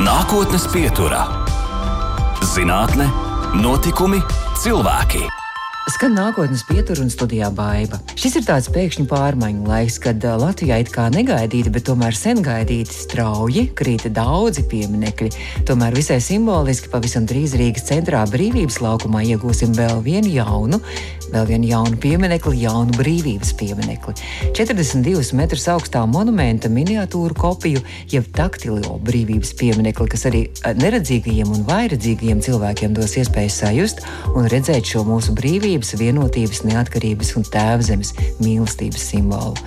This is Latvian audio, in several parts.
Nākotnes pieturā - zinātne, notikumi, cilvēki. Skan nākotnes pietura un studijā baiva. Šis ir tāds pēkšņu pārmaiņu laiks, kad Latvijā it kā negaidīti, bet tomēr sen gaidīti strauji krīt daudzi pieminekļi. Tomēr visai simboliski pavisam drīz Rīgas centrā brīvības laukumā iegūsim vēl vienu jaunu, vēl vienu jaunu pieminekli, jaunu brīvības pieminekli. 42 metrus augstā monumenta miniatūru kopiju, jeb taktilo brīvības pieminekli, kas arī neredzīgajiem un vairedzīgajiem cilvēkiem dos iespēju sajust un redzēt šo mūsu brīvības, vienotības, neatkarības un tēvzemes mīlestības simbolu.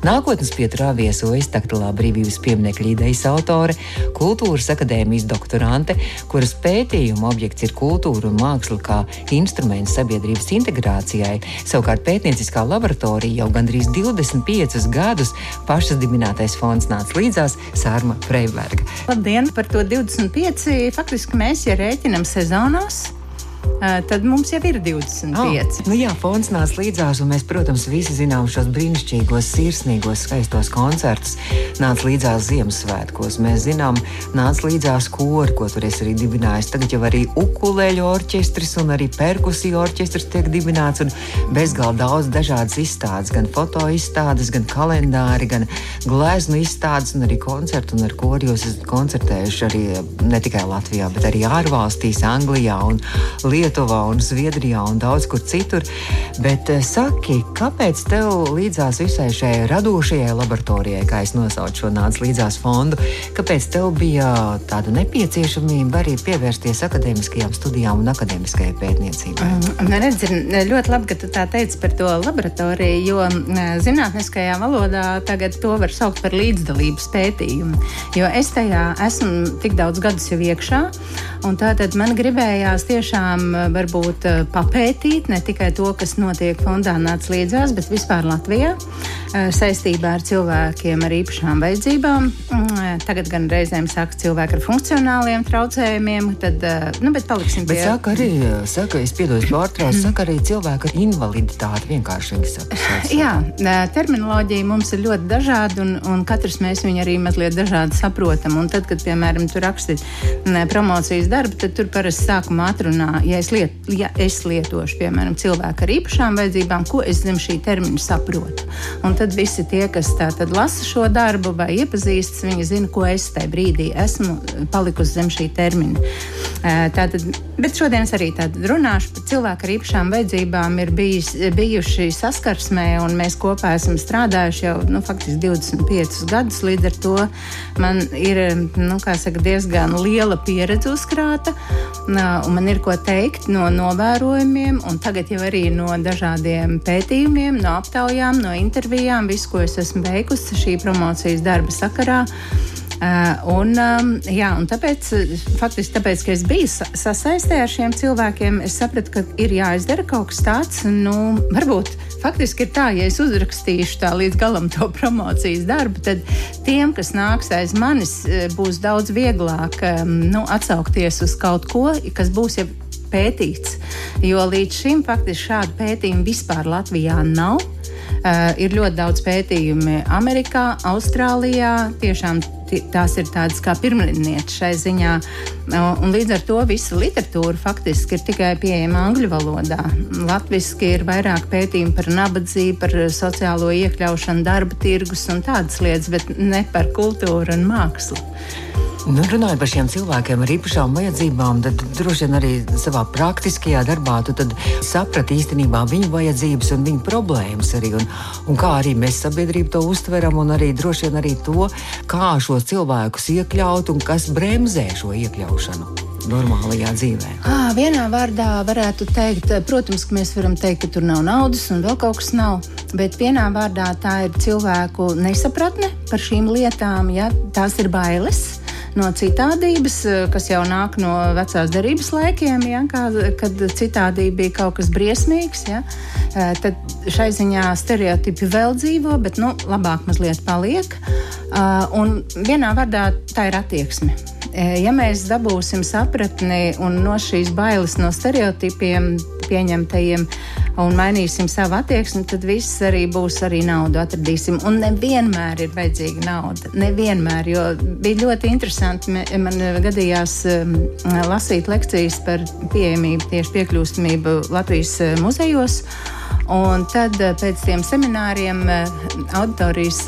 Nākotnes pieturā viesojas taktilā brīvības pieminiekļa idejas autore, kultūras akadēmijas doktorante, kuras pētījuma objekts ir kultūra un māksla kā instruments sabiedrības integrācijai. Savukārt pētnieciskā laboratorija jau gandrīz 25 gadus pašas dibinātais fonds nāca līdzās Sārma Freiberga. Labdien! Par to 25 faktiski mēs, ja rēķinam sezonās, tad mums jau ir 25. Oh, nu jā, fons nāca līdzās, un mēs, protams, visi zinām šos brīnišķīgos, sirsnīgos, skaistos koncertus. Nāca līdzās Ziemassvētkos. Mēs zinām, nāca līdzās kori, ko tur es arī dibināju. Tagad jau arī ukulēļu orķestris un arī perkusiju orķestris tiek dibināts, un bezgalīgi daudz dažādas izstādes, gan foto izstādes, gan kalendāri, gan gleznu izstādes, un arī koncertu, un ar kori jūs esat koncertējuši arī ne tikai Latvijā, bet arī ārvalstīs, Anglijā un Lietuvā. Un Zviedrijā un daudz kur citur. Bet eh, saki, kāpēc tev līdzās visai šai radošajai laboratorijai, kā es nosaucu šo nāc līdzās fondu, kāpēc tev bija tāda nepieciešamība arī pievērsties akadēmiskajām studijām un akadēmiskajai pētniecībai? Mm, redz, ļoti labi, ka tu tā teici par to laboratoriju, jo zinātniskajā valodā tagad to var saukt par līdzdalības pētījumu. Jo es tajā esmu tik daudz gadus jau iekšā, un tātad man gribējās tiešām varbūt eh, papētīt ne tikai to, kas notiek fondā nāc līdzās, bet vispār Latvijā. eh, saistībā ar cilvēkiem ar īpašām vajadzībām. Mm, eh, tagad gan reizēm saka cilvēki ar funkcionāliem traucējumiem, tad, nu, bet paliksim pie. Bet saka arī, saka, es piedodu pārtrauc, mm. saka arī cilvēki ar invaliditāti vienkārši viņi saka. Jā, terminoloģija mums ir ļoti dažāda un, un katrs mēs viņu arī mazliet dažādi saprotam. Un tad, kad, piemēram, tu raksti promocijas darbu, tad tur parasti sākumā atrunā, ja es, liet, ja es lietošu, piemēram, cilvēku ar īpašām vajadzībām, ko es zem šī termina saprotu. Un tad visi tie, kas lasa šo darbu vai iepazīstas, viņi zina, ko es tajā brīdī esmu palikusi zem šī termina. Tātad, bet šodien es arī runāšu par cilvēku ar īpašām vajadzībām, ir bijis, bijuši saskarsmē, un mēs kopā esam strādājuši jau nu, faktiski 25 gadus. Līdz ar to man ir nu, saka, diezgan liela pieredze uzkrāta, un man ir ko teikt no novērojumiem, un tagad jau arī no dažādiem pētījumiem, no aptaujām, no intervijām, visu, ko es esmu veikusi šī promocijas darba sakarā. Uh, un, um, jā, un tāpēc, faktiski, tāpēc, ka es biju sasaistē ar šiem cilvēkiem, es sapratu, ka ir jāizdara kaut kas tāds. Nu, varbūt faktiski ir tā, ja es uzrakstīšu tā līdz galam to promocijas darbu, tad tiem, kas nāks aiz manis, būs daudz vieglāk um, nu, atsaukties uz kaut ko, kas būs jau pētīts. Jo līdz šim faktiski šādu pētījumu vispār Latvijā nav. Uh, ir ļoti daudz pētījumu Amerikā, Austrālijā. Tiešām tās ir tādas kā pirmlīdnieces šai ziņā. Uh, līdz ar to visa literatūra faktiski ir tikai pieejama angļu valodā. Latvijasiski ir vairāk pētījumu par nabadzību, par sociālo iekļaušanu, darba tirgus un tādas lietas, bet ne par kultūru un mākslu. Nu, runājot par šiem cilvēkiem ar īpašām vajadzībām, tad droši vien arī savā praktiskajā darbā tu saprati īstenībā viņu vajadzības un viņu problēmas arī. Un, un kā arī mēs sabiedrību to uztveram, un arī droši vien arī to, kā šos cilvēkus iekļaut un kas bremzē šo iekļaušanu normālajā dzīvē? À, vienā vārdā varētu teikt, protams, ka mēs varam teikt, ka tur nav naudas un vēl kaut kas nav. Bet vienā vārdā tā ir cilvēku nesapratne par šīm lietām, ja tās ir bailes no citādības, eh, kas jau nāk no vecās derības laikiem, ja, kā, kad citādība bija kaut kas briesmīgs. Ja, eh, tad šai ziņā stereotipi vēl dzīvo, bet nu, labāk mazliet paliek. Eh, un vienā vārdā tā ir attieksme. Ja mēs dabūsim sapratni un no šīs bailes no stereotipiem pieņemtajiem un mainīsim savu attieksmi, tad viss arī būs arī naudu atradīsim. Un nevienmēr ir vajadzīga nauda. Nevienmēr, jo bija ļoti interesanti. Man gadījās um, lasīt lekcijas par pieejamību, tieši piekļūstamību Latvijas uh, muzejos. Un tad uh, pēc tiem semināriem auditorijas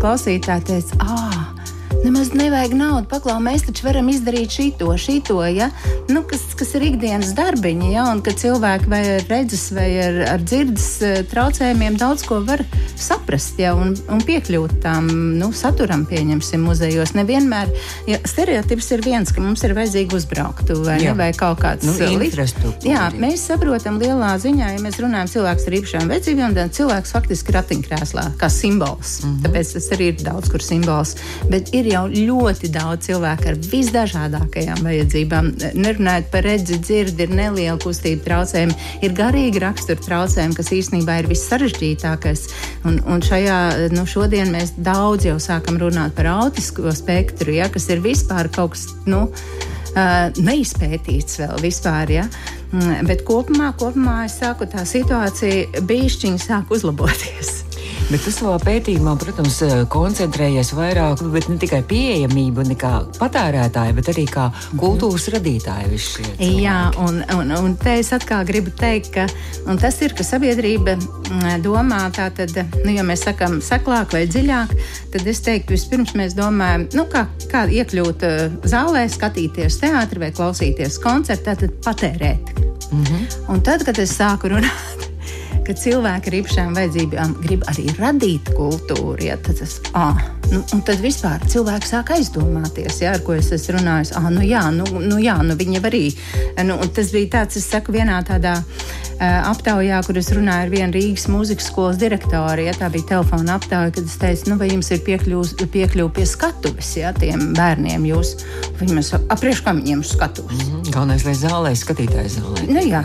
klausītāji teica, ah, Nemaz nevajag naudu, paklau, mēs taču varam izdarīt šito, šito, ja? nu, kas, kas ir ikdienas darbiņi, ja? un ka cilvēki vai ar redzes vai ar, ar dzirdes eh, traucējumiem daudz ko var saprast ja? un, un piekļūt tam nu, saturam, pieņemsim, muzejos. Nevienmēr, ja stereotips ir viens, ka mums ir vajadzīgi uzbraukt vai, ne, vai kaut kāds nu, infrastruktūra. Jā, mēs saprotam lielā ziņā, ja mēs runājam cilvēks ar īpašām vajadzībām, tad cilvēks faktiski ratiņkrēslā kā simbols. Mm -hmm. Tāpēc tas arī ir daudz kur simbols. Bet ir jau ļoti daudz cilvēku ar visdažādākajām vajadzībām. Nerunājot par redzi, dzirdi, ir neliela kustība traucējumi, ir garīgi rakstura traucējumi, kas īstenībā ir vissarežģītākais. Un, un šajā, nu, šodien mēs daudz jau sākam runāt par autisko spektru, ja, kas ir vispār kaut kas. Nu, neizpētīts vēl vispār. Ja? Mm, bet kopumā, kopumā es saku, tā situācija bišķiņi sāk uzlaboties. Bet tu savā pētījumā, protams, eh, koncentrējies vairāk ne tikai pieejamību, ne kā patērētāji, bet arī kā kultūras radītāji. Jā, un, un, un te es atkal gribu teikt, ka tas ir, ka sabiedrība mm, domā tā, tad, nu, ja mēs sakam seklāk vai dziļāk, tad es teiktu, vispirms mēs domājam, nu, kā, kā iekļūt uh, zālē, skatīties teātri vai klausīties koncertā, tad patērēt. Mm -hmm. Un tad, kad es sāku runāt ka cilvēki ar īpašām vajadzībām grib arī radīt kultūru. Ja, tad, tas, ah, nu, tad vispār cilvēks sāk aizdomāties, ja, ar ko es esmu runājis. Ah, nu jā, nu, nu jā, nu viņi arī. Nu, tas bija tāds, es saku, vienā tādā aptaujā, kur es runāju ar vienu Rīgas mūzikas skolas direktoru. Ja, tā bija telefona aptauja, kad es teicu, nu, vai jums ir piekļuve pie skatuves, ja tiem bērniem jūs. Viņi man saka, aprieš kā viņiem skatuves. Mm -hmm. Galvenais, lai zālē, skatītājs zālē. Nu, jā.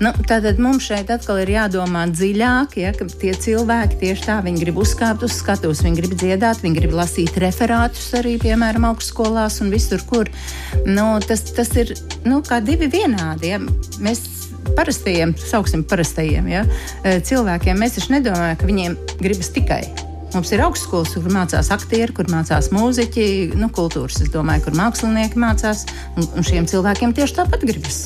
Nu, tātad mums šeit atkal ir jādomā dziļāk, ja, ka tie cilvēki tieši tā, viņi grib uzkāpt uz skatuves, viņi grib dziedāt, viņi grib lasīt referātus arī, piemēram, augstskolās un visur, kur. Nu, tas, tas ir nu, kā divi vienādi. Ja. Mēs parastajiem, sauksim parastajiem ja, cilvēkiem, mēs taču nedomājam, ka viņiem gribas tikai Mums ir augstskolas, kur mācās aktieri, kur mācās mūziķi, nu, kultūras, domāju, kur mākslinieki mācās. Un, un šiem cilvēkiem tieši tāpat gribas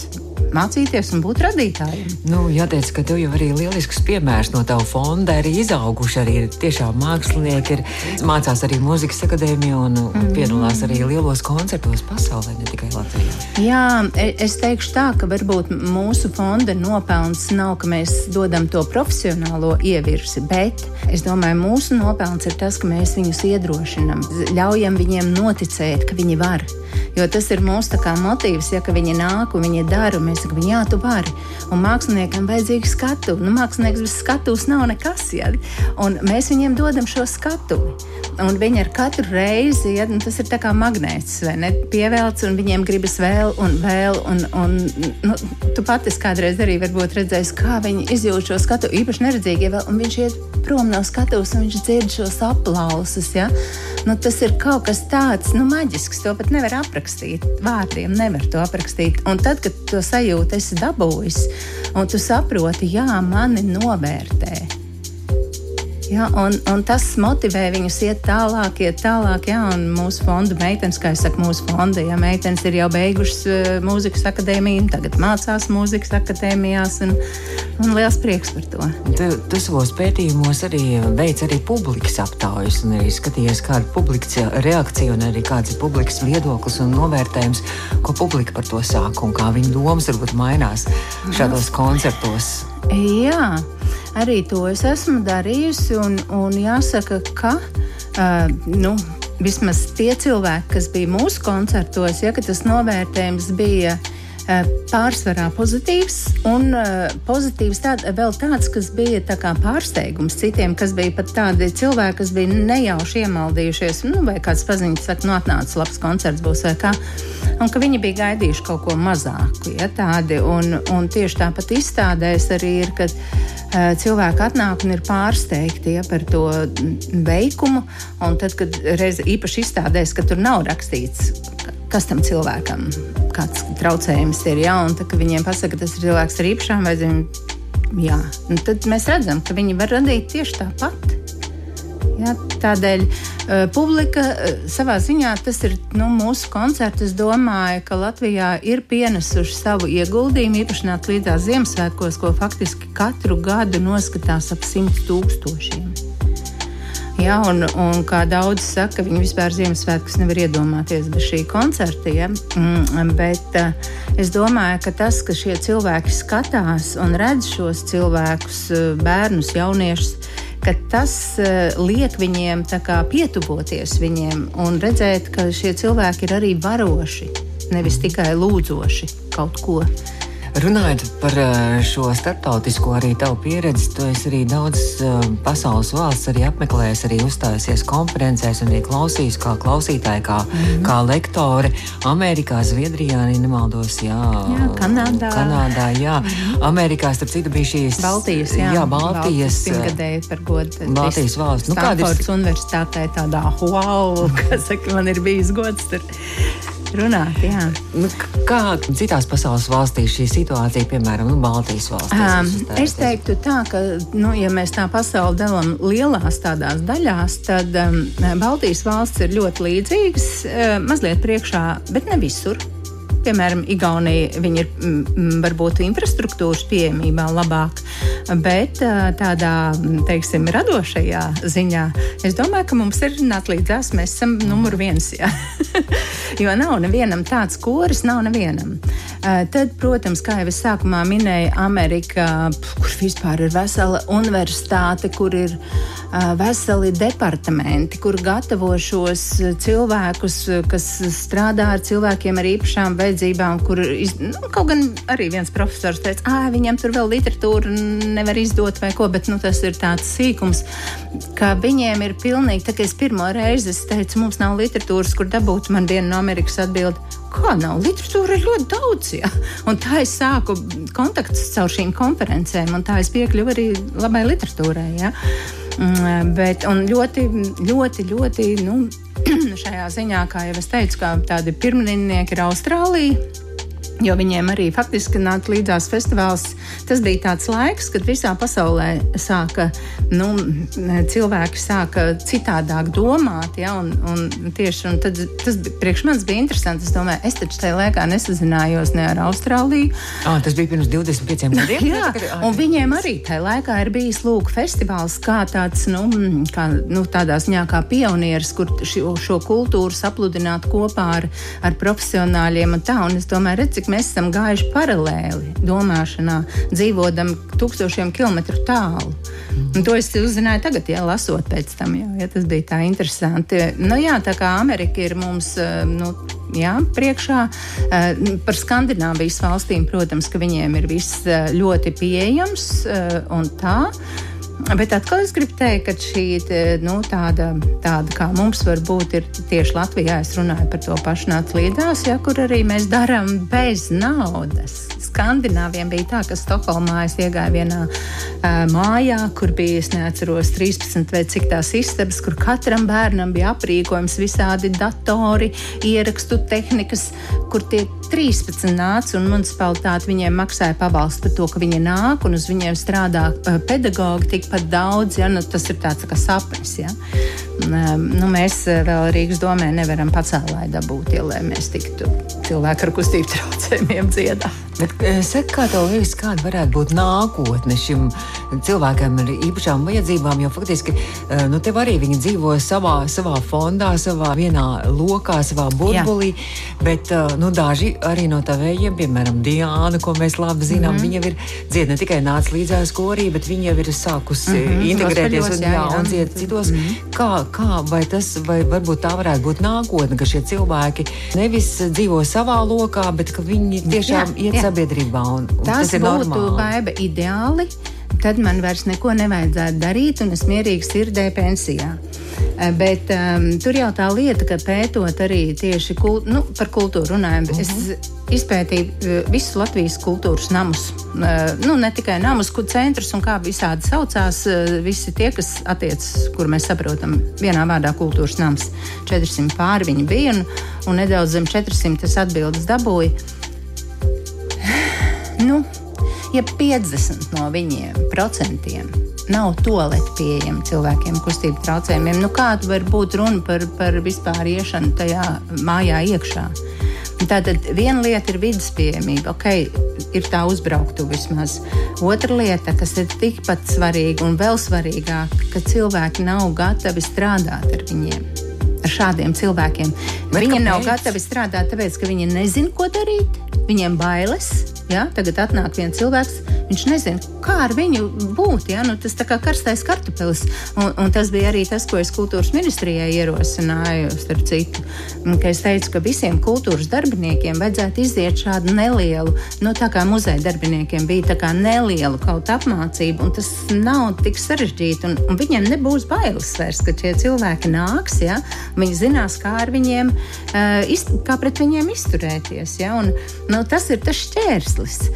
mācīties un būt radītājiem. Nu, jāteic, ka tev jau arī lielisks piemērs no tava fonda arī izauguši. Arī tiešām mākslinieki ir mācās arī mūzikas akadēmijā un mm. piedalās arī lielos koncertos pasaulē, ne tikai Latvijā. Jā, e, es teikšu tā, ka varbūt mūsu fonda nopelns nav, ka mēs dodam to profesionālo ievirsi, bet es domāju, mūsu nopelns ir tas, ka mēs viņus iedrošinam, ļaujam viņiem noticēt, ka viņi var. Jo tas ir mūsu motīvs, ja viņi nāk un viņi dara, un mēs sakām, jā, tu vari. Un māksliniekam vajadzīga skatu. Nu, mākslinieks bez skatuves nav nekas. Ja? Un mēs viņiem dodam šo skatuvi. Un viņi ar katru reizi, ja, nu, tas ir kā magnēts, vai ne? Pievelc, un viņiem gribas vēl un vēl. Un, un, nu, tu pati kādreiz arī redzēji, kā viņi izjūt šo skatu, īpaši neredzīgie vēl, un viņš iet prom no skatuves, un viņš dzird šos aplausus. Ja? Nu, tas ir kaut kas tāds nu, maģisks, to pat nevar aprakstīt. Vārdiem nevar to aprakstīt. Un tad, kad to sajūtu esi dabūjis, un tu saproti, jā, mani novērtē Ja, un, un tas motivē viņus iet tālāk, iet tālāk. Ja, mūsu fonda meitenes, kā jau saka, mūsu fonda ja, meitenes ir jau beigušas uh, mūzikas akadēmiju, tagad mācās mūzikas akadēmijās. Un, un liels prieks par to. Tu, tu savos pētījumos arī veic arī publikas aptaujas, un arī skatījies, kāda ir publikas reakcija, un arī kāds ir publikas viedoklis un novērtējums, ko publika par to saka un kā viņa domas varbūt mainās šādos koncertos. Jā arī to es esmu darījusi. Un, un jāsaka, ka uh, nu, vismaz tie cilvēki, kas bija mūsu koncertos, ja tas novērtējums bija. Uh, pārsvarā pozitīvs, un uh, pozitīvs tād, vēl tāds, kas bija tā pārsteigums citiem, kas bija pat tādi cilvēki, kas bija nejauši iemaldījušies. Nu, vai kāds paziņas, saka, nu, atnācis labs koncerts, būs vai kā. Un ka viņi bija gaidījuši kaut ko mazāku. Ja, tādi, un, un tieši tāpat izstādēs arī ir, kad Eh, cilvēki atnāk un ir pārsteigti ja, par to veikumu. Un tad, kad reiz īpaši izstādēs, ka tur nav rakstīts, kas tam cilvēkam kāds traucējums ir, ja, un tad, kad viņiem pasaka, ka tas ir cilvēks ar īpašām vajadzībām, jā, tad mēs redzam, ka viņi var radīt tieši tāpat. Ja, tādēļ uh, publika uh, savā ziņā tas ir nu, mūsu koncerts. Es domāju, ka Latvijā ir pienesuši savu ieguldījumu, īpaši nāk līdzās Ziemassvētkos, ko faktiski katru gadu noskatās ap simt tūkstošiem. Ja, un, un kā daudzi saka, viņi vispār Ziemassvētkus nevar iedomāties bez šī koncerta. Ja? Mm, bet uh, es domāju, ka tas, ka šie cilvēki skatās un redz šos cilvēkus, bērnus, jauniešus, ka tas uh, liek viņiem pietuvoties viņiem un redzēt, ka šie cilvēki ir arī varoši, nevis tikai lūdzoši kaut ko. Runājot par eh, šo starptautisko arī tavu pieredzi, tu esi arī daudz uh, pasaules valsts arī apmeklējis, arī uzstājusies konferencēs un arī klausījis kā klausītāji, kā, mm -hmm. kā lektore Amerikā, Zviedrijā, arī nemaldos, jā, jā Kanādā. Kanādā, jā. Mm -hmm. Amerikā, starp citu, bija šīs Baltijas, jā, jā Baltijas, Baltijas par godu. Baltijas valsts. Nu, kāda ir? Universitātē tādā, wow, kas saka, man ir bijis gods tur runāt. Jā. Nu, kā citās pasaules valstīs šī situācija, piemēram, nu, Baltijas valstīs? Um, es teiktu tā, ka, nu, ja mēs tā pasauli dalām lielās tādās daļās, tad um, Baltijas valsts ir ļoti līdzīgas, uh, mazliet priekšā, bet ne visur. Piemēram, Igaunija ir m, varbūt infrastruktūras pieejamībā labāk, bet tādā teiksim, radošajā ziņā es domāju, ka mums ir nāc līdzās, mēs esam numur viens. jo nav nevienam tāds koris, nav nevienam. Tad, protams, kā jau es sākumā minēju, Amerika, kur vispār ir vesela universitāte, kur ir veseli departamenti, kur gatavo šos cilvēkus, kas strādā ar cilvēkiem ar īpašām vajadzībām. Kur, nu, kaut gan arī viens profesors teica, ah, viņam tur vēl literatūra nevar izdot vai ko, bet nu, tas ir tāds sīkums, ka viņiem ir pilnīgi, tā kā es pirmo reizi es teicu, mums nav literatūras, kur dabūt man vienu no Amerikas atbildi. Kā nav? Literatūra ir ļoti daudz. Ja? Un tā es sāku kontaktus caur šīm konferencēm, un tā es piekļuvu arī labai literatūrai. Ja? Mm, bet ļoti, ļoti, ļoti nu, šajā ziņā, kā jau es teicu, tādi pirmrunnieki ir Austrālija. Jo viņiem arī faktiski nāk līdzās festivāls. Tas bija tāds laiks, kad visā pasaulē sāka, nu, cilvēki sāka citādāk domāt. Ja, un, un tieši un tad, tas priekš manis bija interesanti. Es domāju, es taču tajā laikā nesazinājos ne ar Austrāliju. Ah, tas bija pirms 25 gadiem. Jā, un viņiem arī tajā laikā ir bijis lūk, festivāls kā tāds, nu, kā, nu tādā ziņā kā pionieris, kur šo, šo kultūru sapludināt kopā ar, ar profesionāļiem un tā. Un es domāju, redz, cik mēs esam gājuši paralēli domāšanā, dzīvodam tūkstošiem kilometru tālu. Un to es uzzināju tagad, ja lasot pēc tam, jau, ja tas bija tā interesanti. Nu, jā, tā kā Amerika ir mums eh, nu, jā, priekšā eh, par Skandināvijas valstīm, protams, ka viņiem ir viss eh, ļoti pieejams un tā. Bet atkal es gribu teikt, ka šī nu, tāda, tāda kā mums var būt, ir tieši Latvijā. Es runāju par to pašu nāc līdzās, ja, kur arī mēs darām bez naudas. Skandināviem bija tā, ka Stokholmā es iegāju vienā uh, mājā, kur bija, es neatceros, 13 vai cik tās istabas, kur katram bērnam bija aprīkojums, visādi datori, ierakstu tehnikas, kur tie 13 nāca un municipalitāte viņiem maksāja pabalstu par to, ka viņi nāk un uz viņiem strādā uh, pedagogi tikpat daudz. Ja? Nu, tas ir tāds tā kā sapnis. Ja? Um, nu, mēs vēl Rīgas domē nevaram pacēlāji dabūt, ja, lai mēs tiktu cilvēku ar kustību traucējumiem dziedāt. Bet, eh, saka, kā tev liekas, kāda varētu būt nākotne šim cilvēkam ar īpašām vajadzībām? Jo faktiski eh, nu, tev arī viņi dzīvo savā, savā fondā, savā vienā lokā, savā burbulī. Jā. Bet eh, nu, daži arī no tavējiem, piemēram, Diana, ko mēs labi zinām, mm -hmm. viņa ir dzied ne tikai nāca līdzās korī, bet viņa jau ir sākusi mm -hmm. integrēties un, jā, jā, un dzied citos. Mm -hmm. kā, kā, vai tas, vai varbūt tā varētu būt nākotne, ka šie cilvēki nevis dzīvo savā lokā, bet ka viņi tiešām jā, iet jā sabiedrībā. Un, un tas, tas būtu baiba ideāli. Tad man vairs neko nevajadzētu darīt, un es mierīgi sirdē pensijā. Eh, bet um, tur jau tā lieta, ka pētot arī tieši kult, nu, par kultūru runājam, uh -huh. es mhm. izpētīju uh, visus Latvijas kultūras namus. Uh, nu, ne tikai namus, kur centrs un kā visādi saucās, uh, visi tie, kas attiecas, kur mēs saprotam, vienā vārdā kultūras nams. 400 pāri viņi bija, un, un nedaudz zem 400 tas atbildes dabūja. Nu, ja 50 no viņiem procentiem nav toaleti pieejami cilvēkiem kustību traucējumiem, nu kāda var būt runa par, par vispār iešanu tajā mājā iekšā? Tātad viena lieta ir vidas pieejamība, ok, ir tā uzbrauktu vismaz. Otra lieta, kas ir tikpat svarīga un vēl svarīgāka, ka cilvēki nav gatavi strādāt ar viņiem. Ar šādiem cilvēkiem. Bet viņi kāpēc? nav gatavi strādāt, tāpēc ka viņi nezina, ko darīt, viņiem bailes, Ja? Tagad atnāk viens cilvēks, viņš nezina, kā ar viņu būt. Ja? Nu, tas kā karstais kartupelis. Un, un tas bija arī tas, ko es kultūras ministrijai ierosināju. Starp citu, ka es teicu, ka visiem kultūras darbiniekiem vajadzētu iziet šādu nelielu, nu, tā kā muzeja darbiniekiem bija neliela kaut apmācība, un tas nav tik sarežģīti. Un, un viņiem nebūs bailes vairs, ka šie cilvēki nāks. Ja? Viņi zinās, kā ar viņiem, uh, kā pret viņiem izturēties. Ja? Un, nu, tas ir tas šķērs iemesls.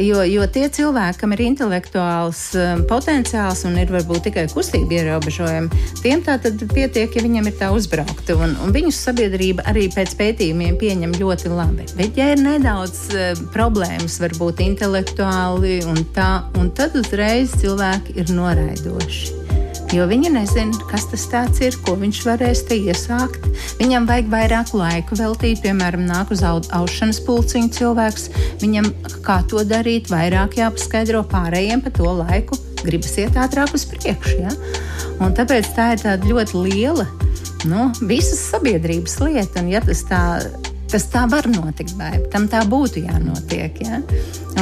Jo, jo tie cilvēki, kam ir intelektuāls um, potenciāls un ir varbūt tikai kustība ierobežojumi, tiem tā tad pietiek, ja viņiem ir tā uzbraukta. Un, un viņus sabiedrība arī pēc pētījumiem pieņem ļoti labi. Bet, ja ir nedaudz uh, problēmas, varbūt intelektuāli un tā, un tad uzreiz cilvēki ir noraidoši jo viņi nezina, kas tas ir, ko viņš varēs te iesākt. Viņam vajag vairāk laika veltīt, piemēram, nāk uz aušanas pulciņu cilvēks. Viņam kā to darīt, vairāk jāpaskaidro pārējiem pa to laiku. Gribas iet ātrāk uz priekšu. Ja? Un tāpēc tā ir ļoti liela nu, visas sabiedrības lieta. Un, ja tas tā tas tā var notikt, vai tam tā būtu jānotiek. Ja?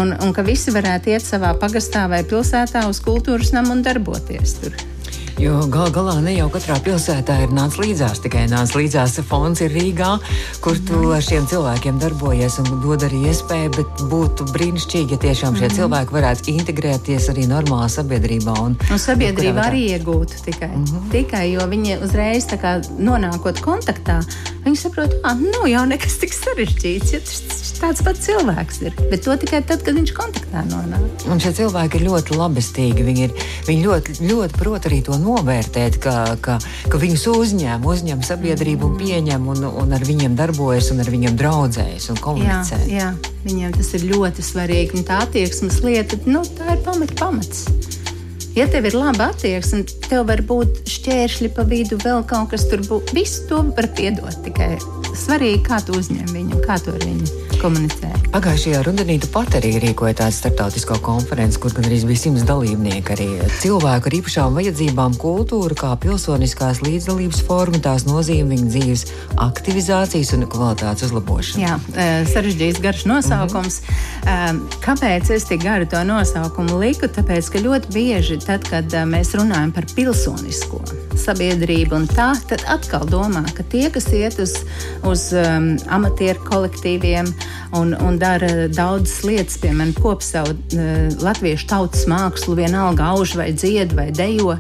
Un, un ka visi varētu iet savā pagastā vai pilsētā uz kultūras namu un darboties tur. Jo gal galā ne jau katrā pilsētā ir nācis līdzās, tikai nācis līdzās fonds ir Rīgā, kur tu mm. ar šiem cilvēkiem darbojies un dod arī iespēju, bet būtu brīnišķīgi, ja tiešām šie mm. cilvēki varētu integrēties arī normālā sabiedrībā. Un, un sabiedrība arī iegūtu tikai, mm -hmm. tikai, jo viņi uzreiz kā, nonākot kontaktā, viņi saprot, ka nav jau nekas tik sarežģīts, ja tas tāds pats cilvēks ir. Bet to tikai tad, kad viņš kontaktā nonāk. Un šie cilvēki ir ļoti labestīgi. Viņi, ir, viņi ļoti, ļoti prot arī to novērtēt, ka, ka, ka viņus uzņem, uzņem sabiedrību un pieņem un, un ar viņiem darbojas un ar viņiem draudzējas un komunicē. Jā, jā, viņiem tas ir ļoti svarīgi. Un tā attieksmes lieta, nu, tā ir pamat, pamats. Ja tev ir laba attieksme, tev var būt šķēršļi pa vidu, vēl kaut kas tur būs. Visu to var piedot. Tikai svarīgi, kā tu uzņem viņu, kā tu ar viņu komunicē. Pagājušajā rudenī tu pat arī rīkoji tādu starptautisko konferenci, kur gan arī bija simts dalībnieki. Arī cilvēku ar īpašām vajadzībām, kultūra, kā pilsoniskās līdzdalības forma, tās nozīme viņu dzīves aktivizācijas un kvalitātes uzlabošana. Jā, e, sarežģīts garš nosaukums. Mm -hmm. Kāpēc es tik garu to nosaukumu liku? Tāpēc, ka ļoti bieži, tad, kad e, mēs runājam par pilsonisko sabiedrību un tā, tad atkal domā, ka tie, kas iet uz, uz um, amatieru kolektīviem, un, un dara daudzas lietas, piemēram, kop savu uh, latviešu tautas mākslu, vienalga auž vai dzied vai dejo.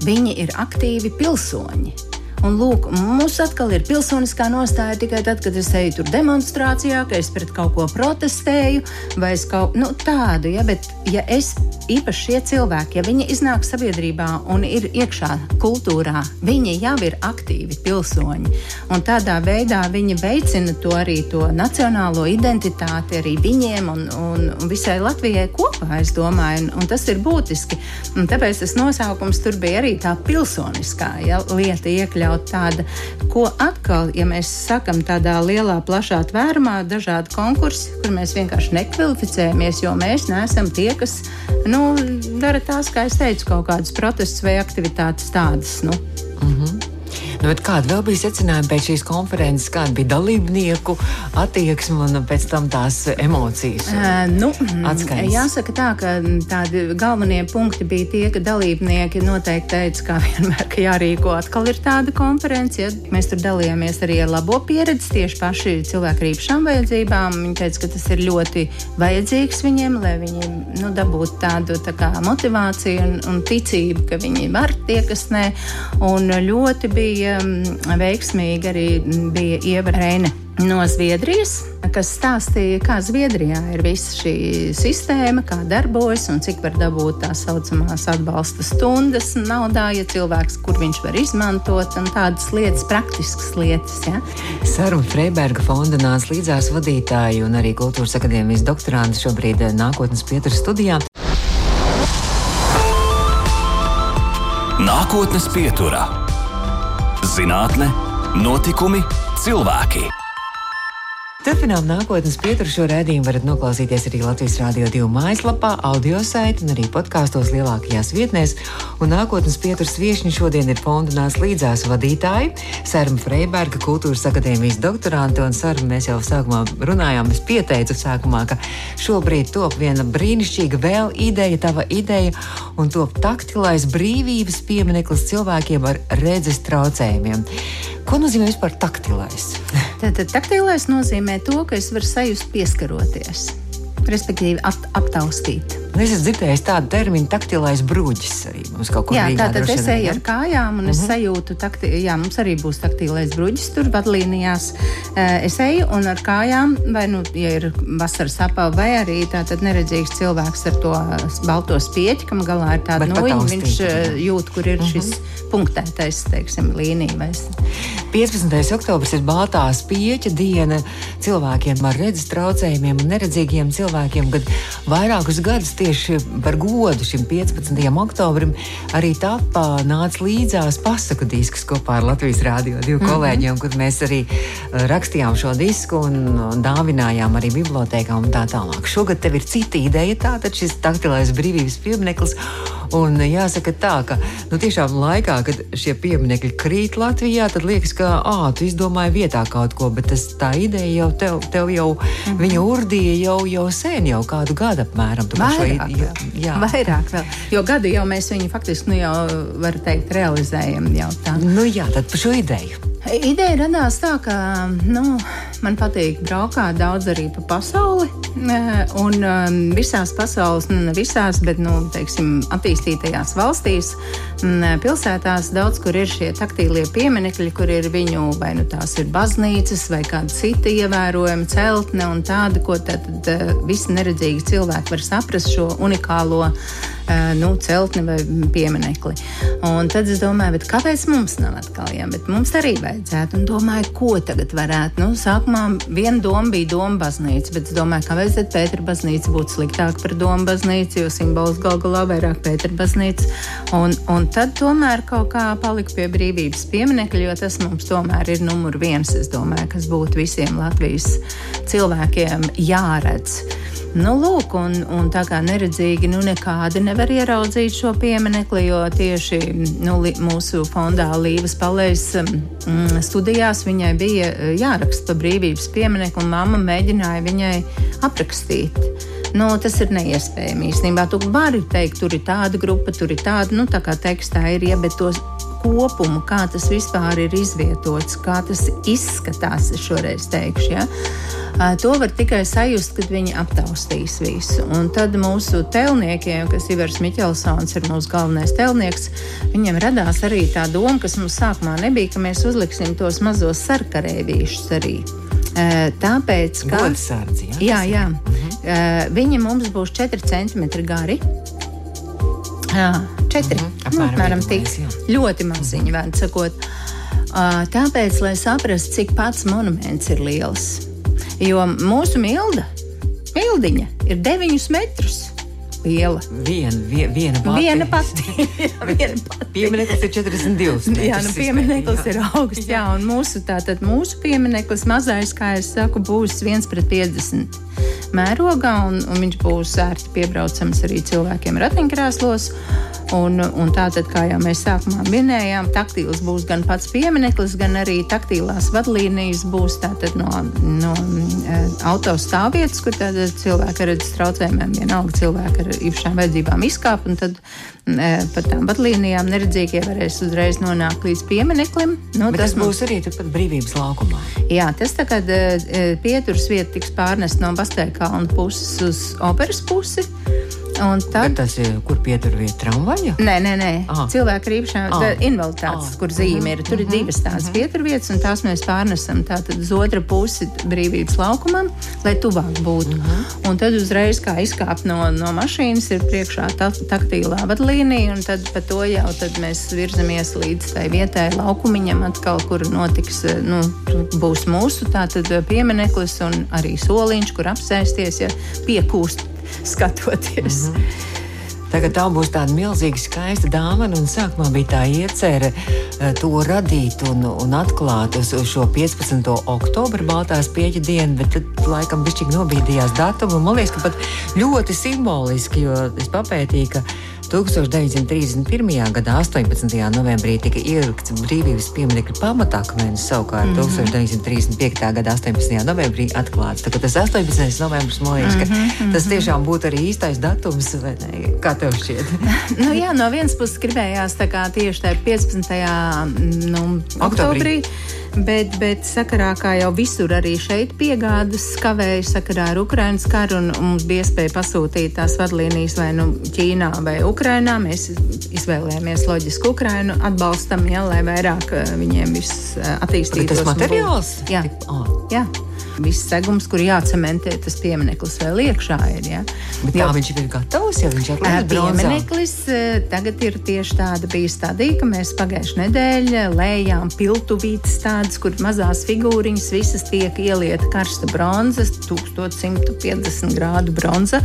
Viņi ir aktīvi pilsoņi. Un lūk, mums atkal ir pilsoniskā nostāja tikai tad, kad es eju tur demonstrācijā, ka es pret kaut ko protestēju, vai es kaut nu, tādu, ja, bet ja es īpaši šie cilvēki, ja viņi iznāk sabiedrībā un ir iekšā kultūrā, viņi jau ir aktīvi pilsoņi. Un tādā veidā viņi veicina to arī to nacionālo identitāti arī viņiem un, un, un visai Latvijai kopā, es domāju, un, un tas ir būtiski. Un tāpēc tas nosaukums tur bija arī tā pilsoniskā ja, lieta iekļaut tāda, ko atkal, ja mēs sakam tādā lielā, plašā tvērumā, dažādi konkursi, kur mēs vienkārši nekvalificējamies, jo mēs neesam tie, kas nu, dara tās, kā es teicu, kaut kādas protestus vai aktivitātes tādas. Nu. Mm -hmm. Nu, kāda vēl bija secinājuma pēc šīs konferences, kāda bija dalībnieku attieksme un pēc tam tās emocijas? Uh, nu, atskaņas. jāsaka tā, ka tādi galvenie punkti bija tie, ka dalībnieki noteikti teica, kā vienmēr, ka jārīko atkal ir tāda konference. Ja? Mēs tur dalījāmies arī ar labo pieredzi tieši paši cilvēku ar īpašām vajadzībām. Viņi teica, ka tas ir ļoti vajadzīgs viņiem, lai viņi nu, dabūtu tādu tā kā, motivāciju un, un ticību, ka viņi var tie, kas ne. Un ļoti bija mm, veiksmīgi arī bija Ieva Reine no Zviedrijas, kas stāstīja, kā Zviedrijā ir visa šī sistēma, kā darbojas un cik var dabūt tā saucamās atbalsta stundas naudā, ja cilvēks, kur viņš var izmantot, un tādas lietas, praktiskas lietas. Ja. Saruna Freiberga fonda nāca līdzās vadītāji un arī kultūras akadēmijas doktoranti šobrīd eh, nākotnes pieturas studijā. Nākotnes pieturā - zinātne, notikumi, cilvēki. Turpinām nākotnes pieturu šo redzējumu varat noklausīties arī Latvijas Rādio 2 mājaslapā, audio saitē un arī podkāstos lielākajās vietnēs. Un nākotnes pieturas viesiņi šodien ir fonda nāc līdzās vadītāji Sārma Freiberga, kultūras akadēmijas doktorante. Un Sārma mēs jau sākumā runājām, es pieteicu sākumā, ka šobrīd top viena brīnišķīga vēl ideja, tava ideja, un top taktilais brīvības piemineklis cilvēkiem ar redzes traucējumiem. Ko nozīmē vispār taktilais? Tātad taktilais nozīmē to, ka es varu sajust pieskaroties, respektīvi ap, aptaustīt. Nu, es esmu dzirdējis tādu terminu, taktilais brūģis. Arī mums kaut kur Jā, Rīgā tātad droši es eju ar kājām, un es Mhm. sajūtu, takti, jā, mums arī būs taktīlais bruģis tur vadlīnijās. Es eju un ar kājām, vai, nu, ja ir vasaras apava, vai arī tātad neredzīgs cilvēks ar to balto spieķi, kam galā ir tāda Var noja, pataustīt, viņš jā. Mhm. jūt, kur ir šis punktētais, teiksim, līnija. vai 15. oktobris ir Baltā spieķa diena cilvēkiem ar redzes traucējumiem un neredzīgiem cilvēkiem, kad vairākus gadus tieši par godu šim 15. oktobrim arī tapā nāca līdzās pasaku disks kopā ar Latvijas Rādio divu kolēģiem, kur mēs arī eh, rakstījām šo disku un, dāvinājām arī bibliotēkām un tā tālāk. Šogad tev ir cita ideja, tātad šis taktilais brīvības piemineklis. Un jāsaka tā, ka nu, tiešām laikā, kad šie pieminekļi krīt Latvijā, tad liekas, ka ā, tu izdomāji vietā kaut ko, bet tas, tā ideja jau tev, tev jau, mm. -hmm. viņa urdīja jau, jau sen, jau kādu gadu apmēram. Vairāk, ide- vēl. jā. Vairāk vēl. Jo gadu jau mēs viņu faktiski, nu jau, var teikt, realizējam jau tā. Nu, jā, tad par šo ideju. Ideja radās tā, ka nu, man patīk braukāt daudz arī pa pasauli. eh, Un um, visās pasaules, nu, ne visās, bet nu, teiksim, attīstītajās valstīs, pilsētās daudz kur ir šie taktīlie pieminekļi, kur ir viņu vai nu tās ir baznīcas vai kāda cita ievērojama celtne un tāda, ko tad, tad eh, visi neredzīgi cilvēki var saprast šo unikālo nu, celtni vai pieminekli. Un tad es domāju, kāpēc mums nav atkal? Jā, bet mums arī vajadzētu. Un domāju, ko tagad varētu. Nu, sākumā viena doma bija doma baznīca, bet es domāju, kāpēc tad Pētera baznīca būtu sliktāka par doma baznīcu, jo simbols gal galā vairāk Pētera baznīca. Un, un tad tomēr kaut kā palika pie brīvības pieminekļa, jo tas mums tomēr ir numur viens, es domāju, kas būtu visiem Latvijas cilvēkiem jāredz. Nu, lūk, un, un tā kā neredzīgi, nu, nekādi nevar ieraudzīt šo pieminekli, jo tieši nu, li, mūsu fondā Līvas palējas mm, studijās viņai bija eh, jāraksta par brīvības pieminekli, un mamma mēģināja viņai aprakstīt. Nu, tas ir neiespējami īstenībā. Tu vari teikt, tur ir tāda grupa, tur ir tāda, nu, tā kā tekstā ir, ja, bet tos kopumu, kā tas vispār ir izvietots, kā tas izskatās, es šoreiz teikšu. Ja? To var tikai sajust, kad viņi aptaustīs visu. Un tad mūsu telniekiem, kas Ivars Miķelsons, ir mūsu galvenais telnieks, viņam radās arī tā doma, kas mums sākumā nebija, ka mēs uzliksim tos mazos sarkarēvīšus arī. Tāpēc, ka Godsardzi, jā? Jā, jā. Uh, viņi mums būs 4 cm gari. Jā, 4 mm -hmm. Apmēram apmēram tik ļoti maziņi, vārds sakot. Uh, tāpēc, lai saprastu, cik pats monuments ir liels. Jo mūsu milda, mildiņa, ir 9 metrus liela. Viena, vie, viena pati. Viena pati. Jā, viena pati. Piemineklis ir 42. Jā, nu, piemineklis ir augsts. Jā, un mūsu, tātad, mūsu piemineklis mazais, kā jau saku, būs 1 pret 50 mērogā, un, un viņš būs ērti piebraucams arī cilvēkiem ratiņkrēslos. Un, un tātad, kā jau mēs sākumā minējām, taktīls būs gan pats piemineklis, gan arī taktīlās vadlīnijas būs tātad no, no e, autostāvvietas, kur cilvēki ar redzes traucējumiem, vienalga cilvēki ar īpašām vajadzībām izkāp, un tad e, pa tām vadlīnijām neredzīgie varēs uzreiz nonākt līdz piemineklim. Nu, Bet tas mums- būs arī turpat brīvības laukumā. Jā, tas tagad uh, pieturas vieta tiks pārnest no Bastēja kalna puses uz operas pusi. Tad, tas ir kur vieta tramvaja? Nē, nē, nē. Ah. cilvēku ar īpašām ah. invaliditātes, ah. kur zīme ir. Tur ir mm -hmm. divas tādas mm -hmm. pieturvietas, un tās mēs pārnesam tātad uz otru pusi brīvības laukumam, lai tuvāk būtu. Mm -hmm. Un tad uzreiz, kā izkāpt no, no mašīnas, ir priekšā ta taktīlā vadlīnija, un tad pa to jau mēs virzamies līdz tai vietai laukumiņam atkal, kur notiks, nu, būs mūsu tātad piemineklis un arī soliņš, kur apsēsties, ja piekūst skatoties. Mm -hmm. Tagad tā būs tāda milzīga, skaista dāvana, sākumā bija tā iecerē eh, to radīt un, un atklāt uz, uz šo 15. oktobra Baltās pieeja dienu, bet tad laikam bišķīgi nobīdījās datumu. Man liekas, ka pat ļoti simboliski, jo es papētīju, ka 1931. gadā, 18. novembrī, tika ielikts brīvības pieminiekļa pamatakmenis, savukārt mm -hmm. 1935. gada 18. novembrī atklāts. Tā, tas 18. novembris, man liekas, mm -hmm. tas tiešām būtu arī īstais datums, vai ne? Kā tev šķiet? nu, jā, no vienas puses gribējās tā kā tieši tajā 15. Nu, oktobrī. oktobrī bet, bet sakarā, kā jau visur, arī šeit piegādas kavēja sakarā ar Ukraiņas karu, un, mums bija iespēja pasūtīt tās vadlīnijas vai nu Ķīnā vai Ukrainā. Mēs izvēlējāmies loģisku Ukrainu atbalstam, ja, lai vairāk eh, viņiem viss eh, attīstītos. Tas materiāls? Jā. Oh. jā viss segums, kur jācementē tas piemineklis vēl iekšā. Ir, ja? Bet jo, viņš ir gatavs, ja viņš ir piemineklis. Tagad ir tieši tāda bija stadija, ka mēs pagājušajā nedēļā lējām piltuvītes tādas, kur mazās figūriņas visas tiek ielieta karsta bronza, 1150 grādu bronza,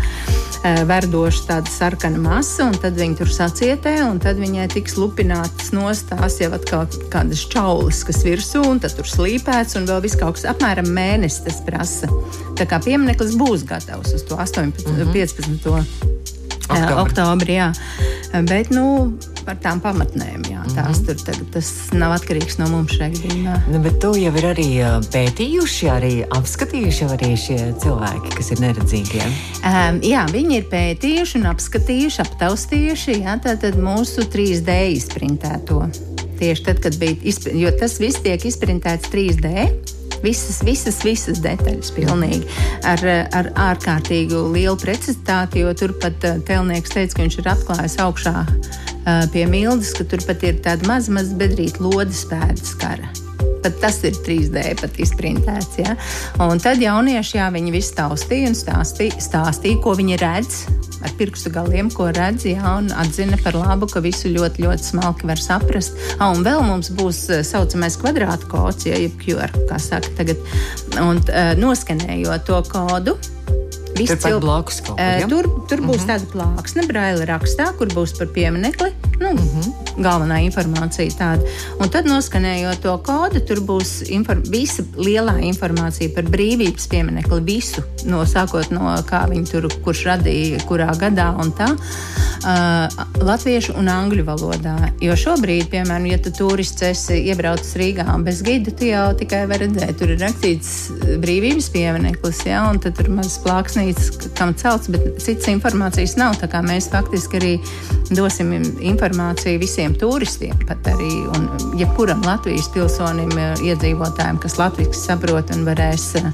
verdoša tāda sarkana masa, un tad viņi tur sacietē, un tad viņai tiks lupinātas nostās jau atkal kādas čaulas, kas virsū, un tad tur slīpēts, un vēl viss kaut kas apmēram mēnesis tas prasa. Tā kā piemineklis būs gatavs uz to 18, mm -hmm. 15. Oktobri. oktobrī. Jā. Bet, nu, par tām pamatnēm. Jā, tās mm -hmm. tur tagad, tas nav atkarīgs no mums šeit. Nu, bet to jau ir arī pētījuši, arī apskatījuši arī šie cilvēki, kas ir neredzīgi. Ja? Um, jā, viņi ir pētījuši un apskatījuši, aptaustījuši jā, mūsu 3D izprintēto. Tieši tad, kad bija, jo tas viss tiek izprintēts 3D. Visas, visas, visas detaļas pilnīgi. Ar, ar ārkārtīgu lielu precizitāti, jo turpat eh, telnieks teica, ka viņš ir atklājis augšā eh, pie mildes, ka turpat ir tāda maza, maza bedrīta lodes pēdas kara pat tas ir 3D pat izprintēts. Ja? Un tad jaunieši, jā, viņi visi taustīja un stāstīja, stāstīja, ko viņi redz ar pirkstu galiem, ko redz, jā, un atzina par labu, ka visu ļoti, ļoti smalki var saprast. Ah, un vēl mums būs tā eh, saucamais kvadrātkods, ja, jeb QR, kā saka tagad, un uh, noskanējot to kodu. Tur, cil... blakus, kaut, uh, tur, tur būs mhm. -huh. tāda plāksne, braila rakstā, kur būs par pieminekli Nu, mm -hmm. Galvenā informācija tāda. Un tad, noskanējot to kodu, tur būs visa lielā informācija par brīvības pieminekli. Visu, no sākot no kā viņi tur, kurš radīja, kurā gadā un tā. Uh, latviešu un angļu valodā. Jo šobrīd, piemēram, ja tu turists esi iebraucis Rīgā bez gida, tu jau tikai vari redzēt, tur ir rakstīts brīvības piemineklis, ja, un tad tur mazs plāksnītis, kam celts, bet citas informācijas nav. Tā kā mēs faktiski arī dosim informāciju informāciju visiem turistiem, pat arī jebkuram Latvijas pilsonim, eh, iedzīvotājiem, kas latviešu saprot un varēs eh,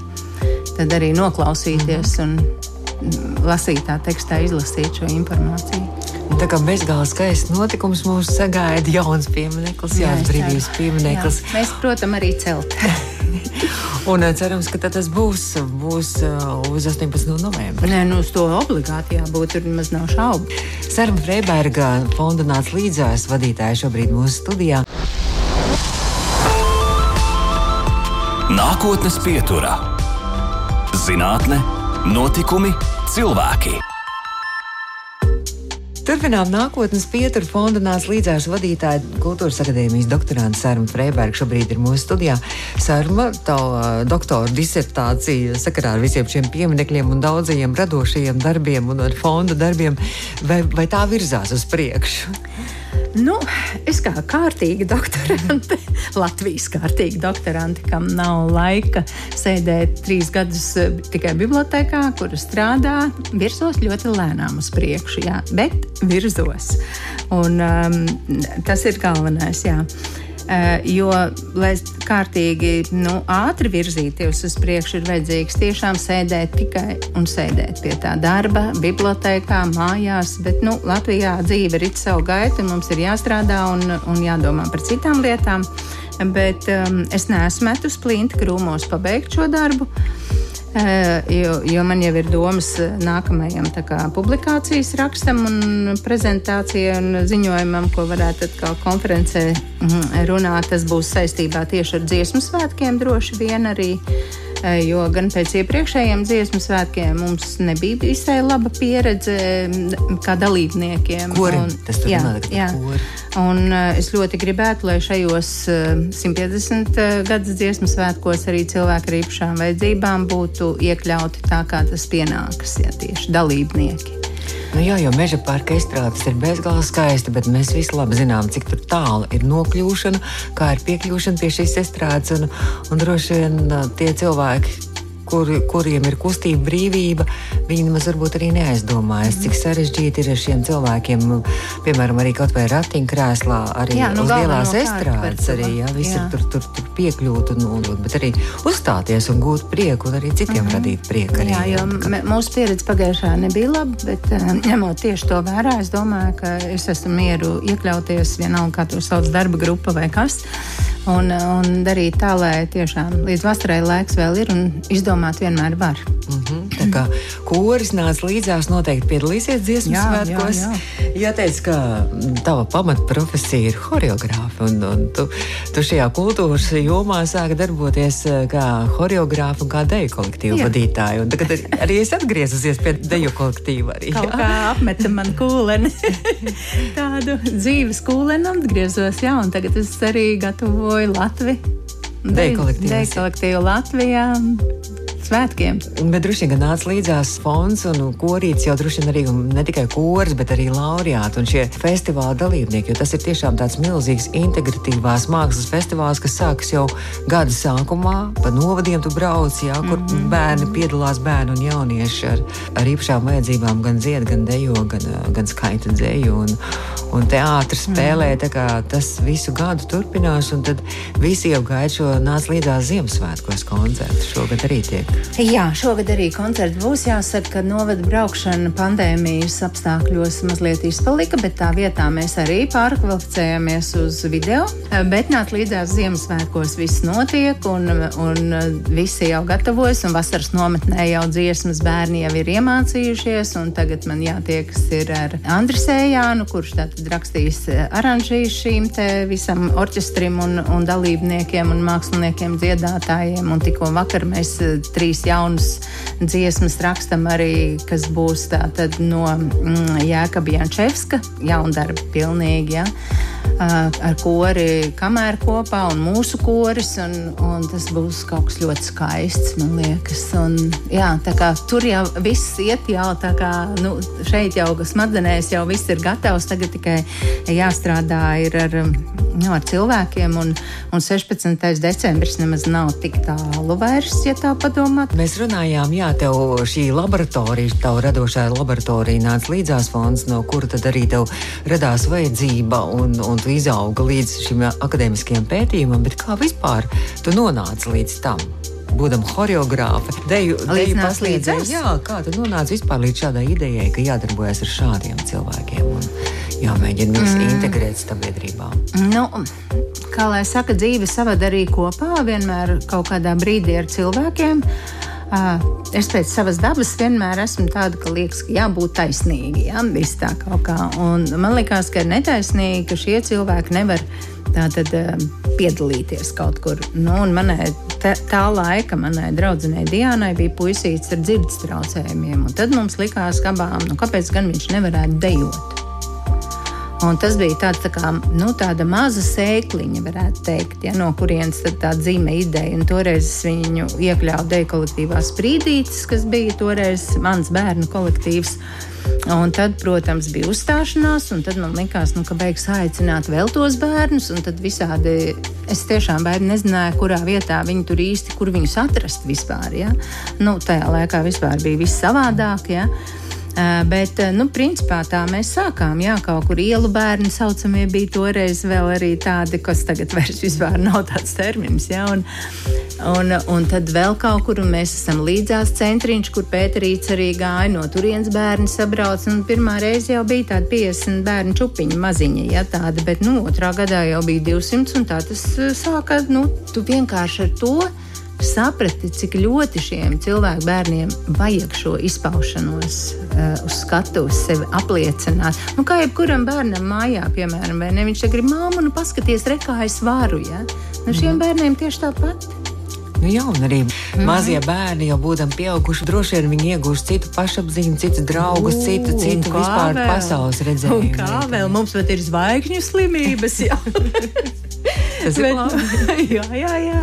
tad arī noklausīties un mm, lasītā tekstā izlasīt šo informāciju. Tā kā bezgalīgi skaists notikums mūs sagaida jauns piemineklis, jauns brīvības piemineklis. Jā. Mēs, protams, arī celt. Un eh, cerams, ka tas būs, būs uh, uz 18. novembra. Nē, nu uz to obligāti jābūt, tur nemaz nav šaubu. Sarma Freiberga fonda nāca līdzās vadītāja šobrīd mūsu studijā. Nākotnes pieturā - zinātne, notikumi, cilvēki. Turpinām nākotnes pietura fonda nāca līdzās vadītāja kultūras akadēmijas doktorāta Sārma Freiberga. Šobrīd ir mūsu studijā. Sārma, tā doktora disertācija sakarā ar visiem šiem pieminekļiem un daudzajiem radošajiem darbiem un ar fonda darbiem, vai, vai tā virzās uz priekšu? Nu, es kā kārtīga doktorante, Latvijas kārtīga doktorante, kam nav laika sēdēt trīs gadus eh, tikai bibliotekā, kur strādā, virzos ļoti lēnām uz priekšu, jā, bet virzos. Un, um, tas ir galvenais. Jā. Uh, jo, lai kārtīgi nu, ātri virzīties uz priekšu, ir vajadzīgs tiešām sēdēt tikai un sēdēt pie tā darba, bibliotekā, mājās. Bet nu, Latvijā dzīve ir savu gaitu, mums ir jāstrādā un, un jādomā par citām lietām. Bet um, es neesmu metus plinti krūmos pabeigt šo darbu. Jo, jo man jau ir domas nākamajam kā, publikācijas rakstam, un prezentācijai un ziņojumam, ko varētu atkal konferencē mhm, runāt. Tas būs saistībā tieši ar dziesmu svētkiem, droši vien arī. Jo gan pēc iepriekšējiem dziesmu svētkiem mums nebija visai laba pieredze kā dalībniekiem. Kuri? Un, tas jā, jā. Un uh, es ļoti gribētu, lai šajos uh, 150 uh, gadus dziesmu svētkos arī cilvēki ar īpašām vajadzībām būtu iekļauti tā, kā tas pienākas, ja tieši dalībnieki. Nu jā, jo meža parka izstrādes ir bezgalīgi skaista, bet mēs visi labi zinām, cik tālu ir nokļūšana, kā ir piekļūšana pie šīs izstrādes. Un, un droši vien tie cilvēki, kur, kuriem ir kustība, brīvība, viņi nemaz varbūt arī neaizdomājas, cik sarežģīti ir šiem cilvēkiem, piemēram, arī kaut vai ratiņkrēslā, arī jā, nu, uz lielās estrādes, arī jā, visur tur, tur, tur piekļūt un, un, bet arī uzstāties un gūt prieku un arī citiem mm -hmm. radīt prieku. Arī, jā, jo mūsu pieredze pagājušā nebija laba, bet uh, ņemot tieši to vērā, es domāju, ka es esmu mieru iekļauties vienalga, kā to sauc darba grupa vai kas un, un darīt tā, lai tiešām līdz vasarai laiks vēl ir un izdomāt vienmēr var. Mm -hmm. Tā kā koris nāca līdzās, noteikti piedalīsies dziesmu jā, svētkos. Jā, jā. Jāteic, ka tava pamatprofesija ir horeogrāfa, un, un tu, tu šajā kultūras jomā sāki darboties eh, kā horeogrāfa un kā deju kolektīva jā. vadītāja. Un tagad arī es atgriezusies pie deju kolektīva. Arī, Kaut jā. kā apmeta man kūleni, tādu dzīves kūleni atgriezos, jā, un tagad es arī gatavoju gatavoju Latviju. Deja kolektīvu Latvijā svētkiem. Bet droši vien nāca līdzās fonds un korīts jau droši vien arī ne tikai kors, bet arī laureāti un šie festivāla dalībnieki. Tas ir tiešām tāds milzīgs integratīvās mākslas festivāls, kas sākas jau gada sākumā. Pa novadiem tu brauc, jā, kur mm -hmm. bērni piedalās, bērni un jaunieši ar, ar īpašām vajadzībām, gan dzied, gan dejo, gan, gan skaita dzēju. Un, un teātris spēlē. Mm. Tas visu gadu turpinās, un tad visi jau gaida šo nāc līdzās Ziemassvētkos koncertu. Šogad arī tiek Jā, šogad arī koncerts būs. Jāsaka, ka novada braukšana pandēmijas apstākļos mazliet izpalika, bet tā vietā mēs arī pārkvalificējāmies uz video. Bet nāk līdzās Ziemassvētkos viss notiek, un, un visi jau gatavojas, un vasaras nometnē jau dziesmas bērni jau ir iemācījušies. Tagad man jātiekas ar Andriu Sējānu, kurš tātad rakstīs aranžīs šīm visam orķestrim un, un dalībniekiem un māksliniekiem, dziedātājiem. Un tikko vakar mēs trīs trīs jaunas dziesmas rakstam arī, kas būs tātad no mm, Jēkaba Jančevska, jaundarba pilnīgi, ja, ar kori kamēr kopā un mūsu koris, un, un tas būs kaut kas ļoti skaists, man liekas. Un, jā, tā kā tur jau viss iet jau tā kā, nu, šeit jau smadzenēs jau viss ir gatavs, tagad tikai jāstrādā ir ar, nu, ar cilvēkiem, un, un 16. decembris nemaz nav tik tālu vairs, ja tā padomā domāt? Mēs runājām, jā, tev šī laboratorija, tava radošā laboratorija nāca līdzās fonds, no kura tad arī tev radās vajadzība un, un tu izauga līdz šim akadēmiskajam pētījumam, bet kā vispār tu nonāci līdz tam? Būdam choreogrāfi, deju, deju pasniedzēji. Jā, kā tu nonāci vispār līdz šādai idejai, ka jādarbojas ar šādiem cilvēkiem un jāmēģina viņus mm. integrēt sabiedrībā? Nu, kā lai saka, dzīve savada arī kopā, vienmēr kaut kādā brīdī ar cilvēkiem. Es pēc savas dabas vienmēr esmu tāda, ka liekas, ka jābūt taisnīgi. Jā, tā kaut kā. Un man liekas, ka ir netaisnīgi, ka šie cilvēki nevar tātad, piedalīties kaut kur. Nu, manai, tā, tā laika manai draudzenei Dienai bija puisīts ar dzirdes traucējumiem. Tad mums likās, ka abām, nu, kāpēc gan viņš nevarētu dejot? Un tas bija tāds, tā kā, nu, tāda maza sēkliņa, varētu teikt, ja, no kurienes tā dzīve ideja. Un toreiz es viņu iekļāvu deju kolektīvā Sprīdītis, kas bija toreiz mans bērnu kolektīvs. Un tad, protams, bija uzstāšanās, un tad man likās, nu, ka beigas aicināt vēl tos bērnus. Tad visādi es tiešām nezināju, kurā vietā viņi tur īsti, kur viņus atrast vispār. Ja? Nu, tajā laikā vispār bija viss savādāk. Ja? Bet, nu, principā tā mēs sākām. Jā, kaut kur ielu bērni saucamie bija toreiz vēl arī tādi, kas tagad vairs vispār nav tāds termins. Jā, un, un, un tad vēl kaut kur, mēs esam līdzās centriņš, kur Pēterīts arī gāja no turienes bērni sabrauc. Un pirmā reize jau bija tāda 50 bērnu čupiņa maziņa, ja tāda, bet, nu, otrā gadā jau bija 200, un tā tas sāka, nu, tu vienkārši ar to saprati, cik ļoti šiem cilvēku bērniem vajag šo izpaušanos uh, uz skatuves, sevi apliecināt. Nu, kā jebkuram bērnam mājā, piemēram, ne? Viņš grib māmu, nu, paskaties, re, kā es varu. Ja? Nu, šiem mm. bērniem tieši tāpat. Nu, jā, un arī mm mazie bērni, jau būdami pieauguši, droši vien viņi iegūst citu pašapziņu, citus draugus, U, citu, citu vispār vēl? pasaules redzējumu. Un kā vēl mums pat ir zvaigžņu slimības? Tas ir labi. jā, jā, jā.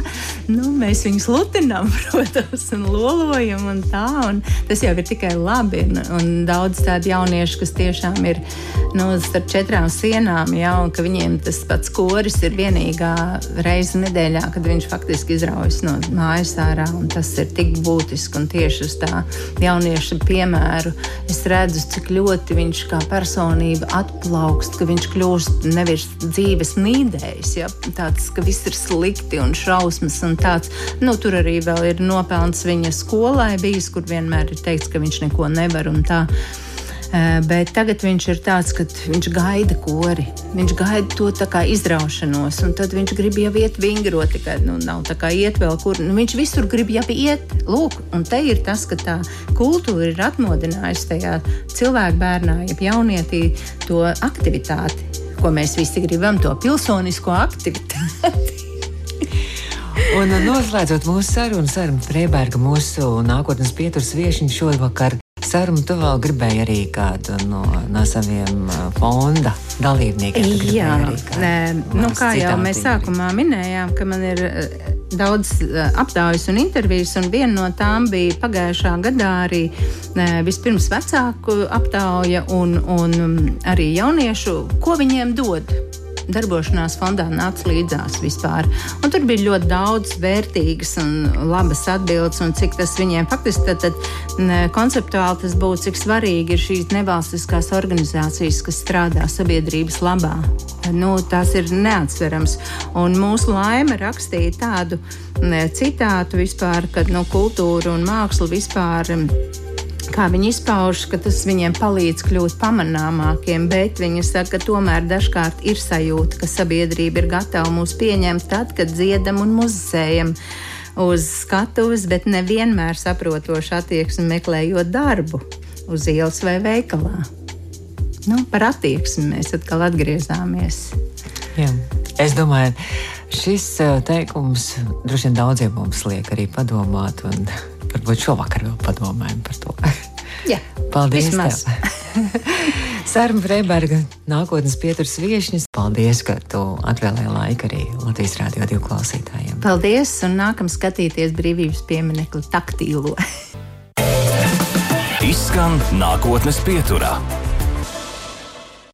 Nu, mēs viņus lutinām, protams, un lolojam. Un tā, un tas jau ir tikai labi. Un, un daudz tādu jauniešu, kas tiešām ir nu, starp četrām sienām, jau, ka viņiem tas pats koris ir vienīgā reize nedēļā, kad viņš faktiski izraujas no mājas ārā. Tas ir tik būtiski. Un tieši uz tā jaunieša piemēru es redzu, cik ļoti viņš kā personība atplaukst, ka viņš kļūst nevis dzīves mīdējs. Ja? Tāds, ka viss ir slikti un šausmas un tāds. Nu, tur arī vēl ir nopelns viņa skolai bijis, kur vienmēr ir teikts, ka viņš neko nevar un tā. Bet tagad viņš ir tāds, ka viņš gaida kori. Viņš gaida to izraušanos, un tad viņš grib jau iet vingrot, tikai nu, nav tā kā iet vēl kur. Nu, viņš visur grib jau iet. Lūk, un te ir tas, ka tā kultūra ir atmodinājusi tajā cilvēku bērnā, jeb jaunietī, to aktivitāti ko mēs visi gribam, to pilsonisko aktivitāti. Un noslēdzot mūsu sarunu, Saruna Freiberga, mūsu nākotnes pieturas viesiņš šovakar. Saruna, tu vēl gribēji arī kādu no, no saviem fonda dalībniekiem? Jā, nē, nu, kā jau mēs sākumā minējām, ka man ir daudz aptaujas un intervijas, un viena no tām bija pagājušā gadā arī vispirms vecāku aptauja un, un arī jauniešu, ko viņiem dod darbošanās fondā nāca līdzās vispār. Un tur bija ļoti daudz vērtīgas un labas atbildes, un cik tas viņiem faktiski tad, tad konceptuāli tas būtu, cik svarīgi ir šīs nevalstiskās organizācijas, kas strādā sabiedrības labā. Nu, tās ir neatsverams. Un mūsu laime rakstīja tādu citātu vispār, ka nu, kultūra un māksla vispār kā viņi izpauž, ka tas viņiem palīdz kļūt pamanāmākiem, bet viņi saka, ka tomēr dažkārt ir sajūta, ka sabiedrība ir gatava mūs pieņemt tad, kad dziedam un muzicējam uz skatuves, bet nevienmēr saprotoši attieksmi meklējot darbu uz ielas vai veikalā. Nu, par attieksmi mēs atkal atgriezāmies. Jā. Es domāju, šis eh, teikums droši vien daudziem mums liek arī padomāt. Un varbūt šovakar vēl padomājam par to. Jā, paldies! Sārma Freiberga, nākotnes pieturas viesņas. Paldies, ka tu atvēlēji laiku arī Latvijas Rādio 2 klausītājiem. Paldies, un nākam skatīties brīvības pieminekli taktīlo. Izskan nākotnes pieturā.